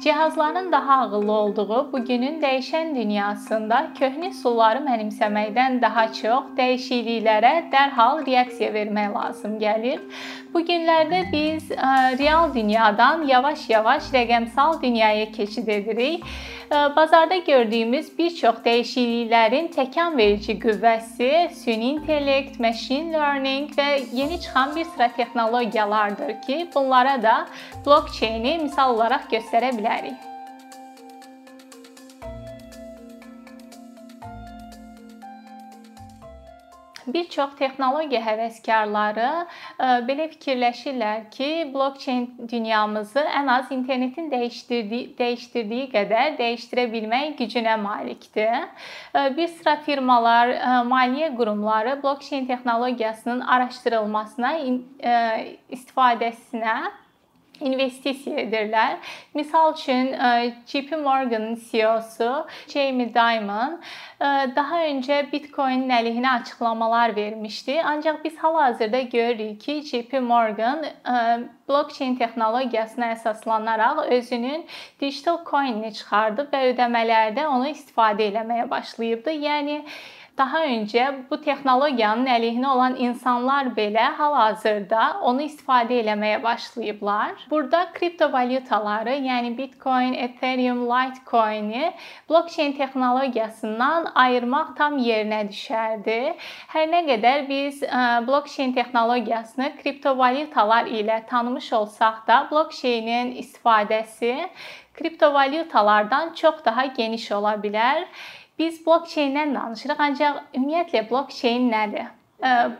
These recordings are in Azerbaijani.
Cihazların daha ağıllı olduğu bu günün dəyişən dünyasında köhnə üsulları mənimsəməkdən daha çox dəyişikliklərə dərhal reaksiya vermək lazım gəlir. Bu günlərdə biz real dünyadan yavaş-yavaş rəqəmsal dünyaya keçid edirik. Bazarda gördüyümüz bir çox dəyişikliklərin təkan verici qüvvəsi süni intellekt, machine learning və yeni çıxan bir sıra texnologiyalardır ki, bunlara da blockchain-i misal olaraq göstərə bilərik Bir çox texnologiya həvəskarları e, belə fikirləşirlər ki, blockchain dünyamızı ən az internetin dəyişdirdiyi, dəyişdirdiyi qədər dəyişdirə bilmək gücünə malikdir. E, bir sıra firmalar, e, maliyyə qurumları blockchain texnologiyasının araşdırılmasına, istifadəsinə investisiya edirlər. Misal üçün e, JP Morgan CEO-su Jamie Dimon e, daha öncə Bitcoin-in əleyhinə açıqlamalar vermişdi. Ancaq biz hal-hazırda görürük ki, JP Morgan e, blockchain texnologiyasına əsaslanaraq özünün digital coin-ni çıxardıb və ödəmələrdə onu istifadə etməyə başlayıbdı. Yəni daha öncə bu texnologiyanın əleyhinə olan insanlar belə hal-hazırda onu istifadə etməyə başlayıblar. Burada kriptovalyutaları, yəni Bitcoin, Ethereum, Litecoin-i blockchain texnologiyasından ayırmaq tam yerinə düşərdi. Hər nə qədər biz e, blockchain texnologiyasını kriptovalyutalar ilə tanımış olsaq da, blockchain-in istifadəsi kriptovalyutalardan çox daha geniş ola bilər. Biz blockchain-dən danışırıq, ancaq ümumiyyətlə blockchain nədir?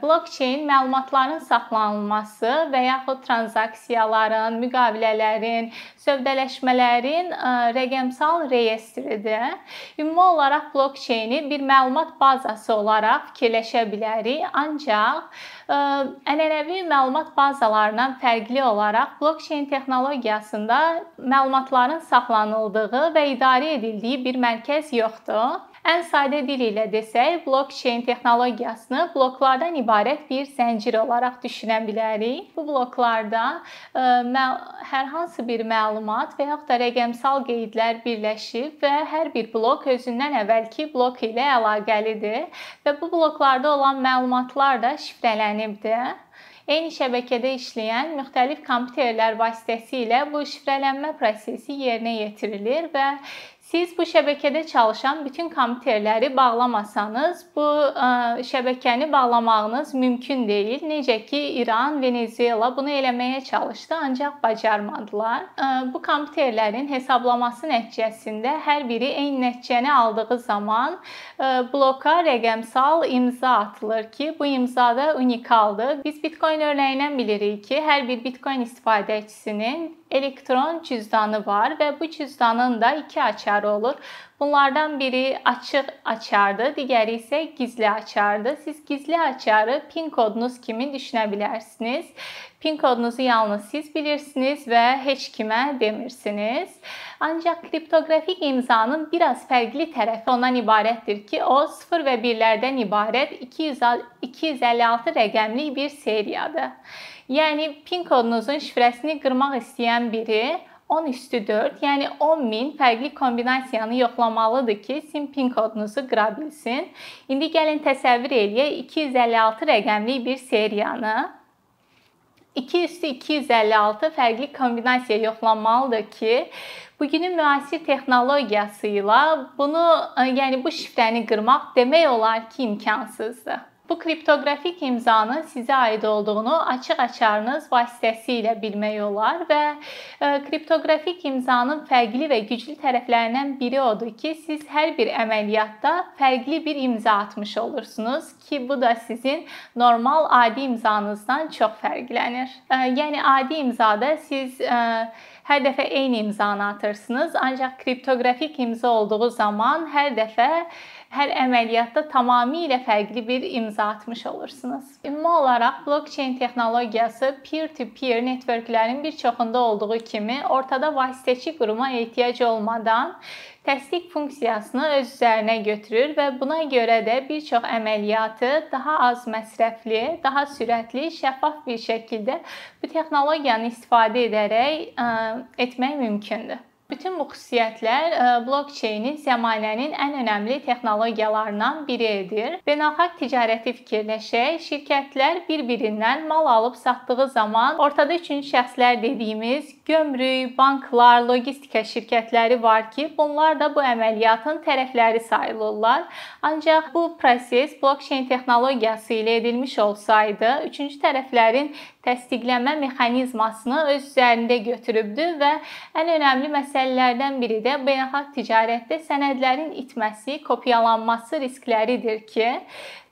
blockchain məlumatların saxlanılması və yaxud tranzaksiyaların, müqavilələrin, sövdələşmələrin rəqəmsal reyestridir. Ümumi olaraq blockchaini bir məlumat bazası olaraq fikirləşə bilərik, ancaq ənənəvi məlumat bazalarından fərqli olaraq blockchain texnologiyasında məlumatların saxlanıldığı və idarə edildiyi bir mərkəz yoxdur. Ən sadə dil ilə desək, blockchain texnologiyasını bloklardan ibarət bir zəncir olaraq düşünə bilərik. Bu bloklarda e, hər hansı bir məlumat və yaxud da rəqəmsal qeydlər birləşib və hər bir blok özündən əvvəlki blok ilə əlaqəlidir və bu bloklarda olan məlumatlar da şifrələnibdir. Eyni şəbəkədə işləyən müxtəlif kompüterlər vasitəsilə bu şifrələnmə prosesi yerinə yetirilir və Siz bu şəbəkədə çalışan bütün kompüterləri bağlamasanız, bu ə, şəbəkəni bağlamağınız mümkün deyil. Necə ki, İran, Venezuela bunu eləməyə çalışdı, ancaq bacarmadılar. Ə, bu kompüterlərin hesablaması nəticəsində hər biri eyni nəticəni aldığı zaman ə, bloka rəqəmsal imza atılır ki, bu imza da unikaldır. Biz Bitcoin örneğindən bilirik ki, hər bir Bitcoin istifadəçisinin elektron cüzdanı var və bu cüzdanın da iki açarı olur. Bunlardan biri açıq açardır, digəri isə gizli açardır. Siz gizli açarı PIN kodunuz kimi düşünə bilərsiniz. PIN kodunuzu yalnız siz bilirsiniz və heç kimə demirsiniz. Ancaq kriptoqrafik imzanın biraz fərqli tərəfi ondan ibarətdir ki, o 0 və 1-lərdən ibarət 256 rəqəmli bir seriyadır. Yəni PIN kodunuzun şifrəsini qırmaq istəyən biri 10 üstü 4, yəni 10 min fərqli kombinasiyanı yoxlamalıdır ki, sim PIN kodunuzu qıra bilsin. İndi gəlin təsəvvür eləyək 256 rəqəmli bir seriyanı 2 üstü 256 fərqli kombinasiya yoxlanmalıdır ki, bugünün müasir texnologiyası ilə bunu, yəni bu şifrəni qırmaq demək olar ki, imkansızdır. Bu kriptoqrafik imzanın sizə aid olduğunu açıq açarınız vasitəsilə bilmək olar və e, kriptoqrafik imzanın fərqli və güclü tərəflərindən biri odur ki, siz hər bir əməliyyatda fərqli bir imza atmış olursunuz ki, bu da sizin normal adi imzanızdan çox fərqlənir. E, yəni adi imzada siz e, hər dəfə eyni imzanı atırsınız, ancaq kriptoqrafik imza olduğu zaman hər dəfə hər əməliyyatda tamamilə fərqli bir imza atmış olursunuz. Ümumi olaraq blockchain texnologiyası peer-to-peer networklərin bir çoxunda olduğu kimi ortada vasitəçi quruma ehtiyac olmadan təsdiq funksiyasını öz üzərinə götürür və buna görə də bir çox əməliyyatı daha az məsrəfli, daha sürətli, şəffaf bir şəkildə bu texnologiyanı istifadə edərək ə, etmək mümkündür. Bütün bu xüsusiyyətlər e, blockchainin zəmanənin ən önəmli texnologiyalarından biri edir. Beynəlxalq ticarəti fikirləşək, şirkətlər bir-birindən mal alıb satdığı zaman ortada üçüncü şəxslər dediyimiz gömrük, banklar, logistika şirkətləri var ki, bunlar da bu əməliyyatın tərəfləri sayılırlar. Ancaq bu proses blockchain texnologiyası ilə edilmiş olsaydı, üçüncü tərəflərin təsdiqlənmə mexanizmasını öz üzərində götürübdü və ən önəmli məsələlərdən biri də beynəlxalq ticarətdə sənədlərin itməsi, kopyalanması riskləridir ki,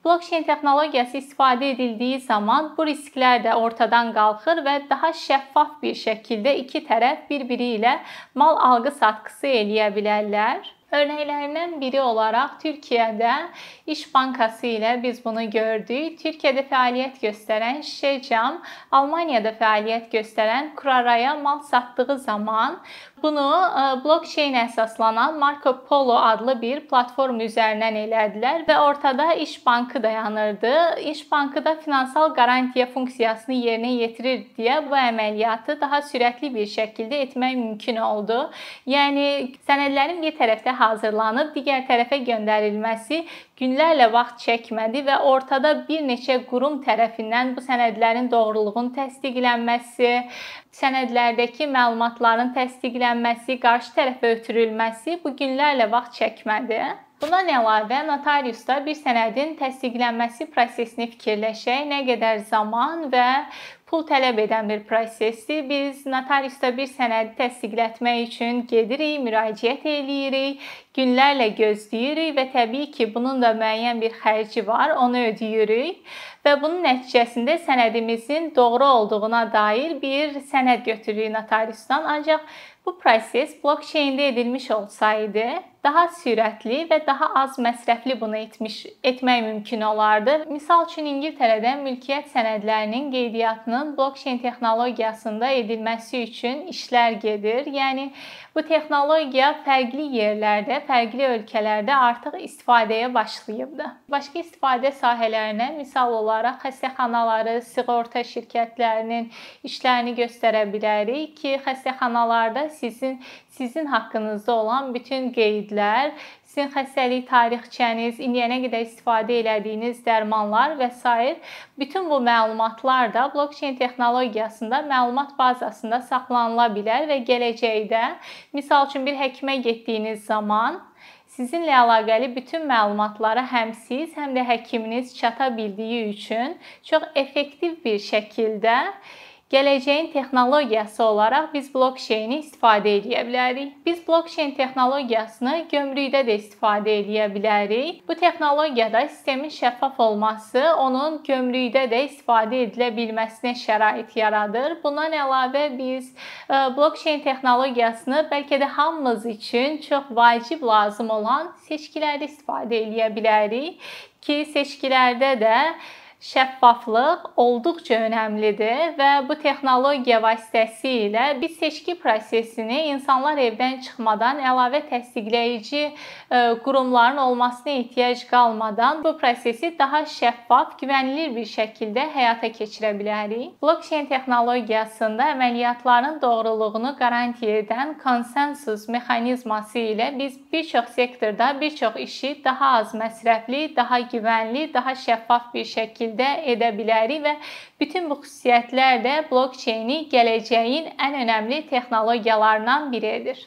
Blockchain texnologiyası istifadə edildiyi zaman bu risklər də ortadan qalxır və daha şəffaf bir şəkildə iki tərəf bir-biri ilə mal alqı-satqısı eləyə bilərlər. Örnəklərindən biri olaraq Türkiyədə İş Bankası ilə biz bunu gördük. Türkiyədə fəaliyyət göstərən Şişecam, Almaniyada fəaliyyət göstərən Kuraraya mal satdığı zaman bunu e, blockchain əsaslanan Marco Polo adlı bir platform üzərindən elədilər və ortada İş Bankı dayanırdı. İş Bankı da finansal qarantiya funksiyasını yerinə yetirir deyə bu əməliyyatı daha sürətli bir şəkildə etmək mümkün oldu. Yəni sənədlərin bir tərəfdə hazırlanıb digər tərəfə göndərilməsi günlərlə vaxt çəkmədi və ortada bir neçə qurum tərəfindən bu sənədlərin doğruluğunun təsdiqlənməsi, sənədlərdəki məlumatların təsdiqlənməsi, qarşı tərəfə ötürülməsi bu günlərlə vaxt çəkmədi. Bundan əlavə notariusda bir sənədin təsdiqlənməsi prosesini fikirləşək, nə qədər zaman və pul tələb edən bir prosesdir. Biz notariusda bir sənədi təsdiqlətmək üçün gedirik, müraciət eləyirik, günlərlə gözləyirik və təbii ki, bunun da müəyyən bir xərci var, onu ödəyirik və bunun nəticəsində sənədimizin doğru olduğuna dair bir sənəd götürürük notariusdan. Ancaq bu proses blockchain-də edilmiş olsaydı, daha sürətli və daha az məsrəfli bunu etmiş etmək mümkün olardı. Misal üçün İngiltərədə mülkiyyət sənədlərinin qeydiyyatının blockchain texnologiyasında edilməsi üçün işlər gedir. Yəni bu texnologiya fərqli yerlərdə, fərqli ölkələrdə artıq istifadəyə başlayıbdı. Başqa istifadə sahələrinə misal olaraq xəstəxanaları, sığorta şirkətlərinin işlərini göstərə bilərik ki, xəstəxanalarda sizin sizin haqqınızda olan bütün qeydlər, sizin xəstəlik tarixçəniz, indiyənə qədər istifadə etdiyiniz dərmanlar və s. bütün bu məlumatlar da blockchain texnologiyasında məlumat bazasında saxlanıla bilər və gələcəkdə misal üçün bir həkimə getdiyiniz zaman sizinlə əlaqəli bütün məlumatlara həm siz, həm də həkiminiz çata bildiyi üçün çox effektiv bir şəkildə Gələcəyin texnologiyası olaraq biz blockchain-i istifadə edə bilərik. Biz blockchain texnologiyasını gömrükdə də istifadə edə bilərik. Bu texnologiyada sistemin şəffaf olması onun gömrükdə də istifadə edilə bilməsinə şərait yaradır. Bundan əlavə biz e, blockchain texnologiyasını bəlkə də hamımız üçün çox vacib lazım olan seçkilərdə istifadə edə bilərik ki, seçkilərdə də şəffaflıq olduqca önəmlidir və bu texnologiya vasitəsilə biz seçki prosesini insanlar evdən çıxmadan əlavə təsdiqləyici e, qurumların olmasına ehtiyac qalmadan bu prosesi daha şəffaf, güvənilir bir şəkildə həyata keçirə bilərik. Blockchain texnologiyasında əməliyyatların doğruluğunu qarantiya edən konsensus mexanizması ilə biz bir çox sektorda bir çox işi daha az məsrəfli, daha güvənli, daha şəffaf bir şəkildə şəkildə edə bilərik və bütün bu xüsusiyyətlər də blockchaini gələcəyin ən önəmli texnologiyalarından biridir.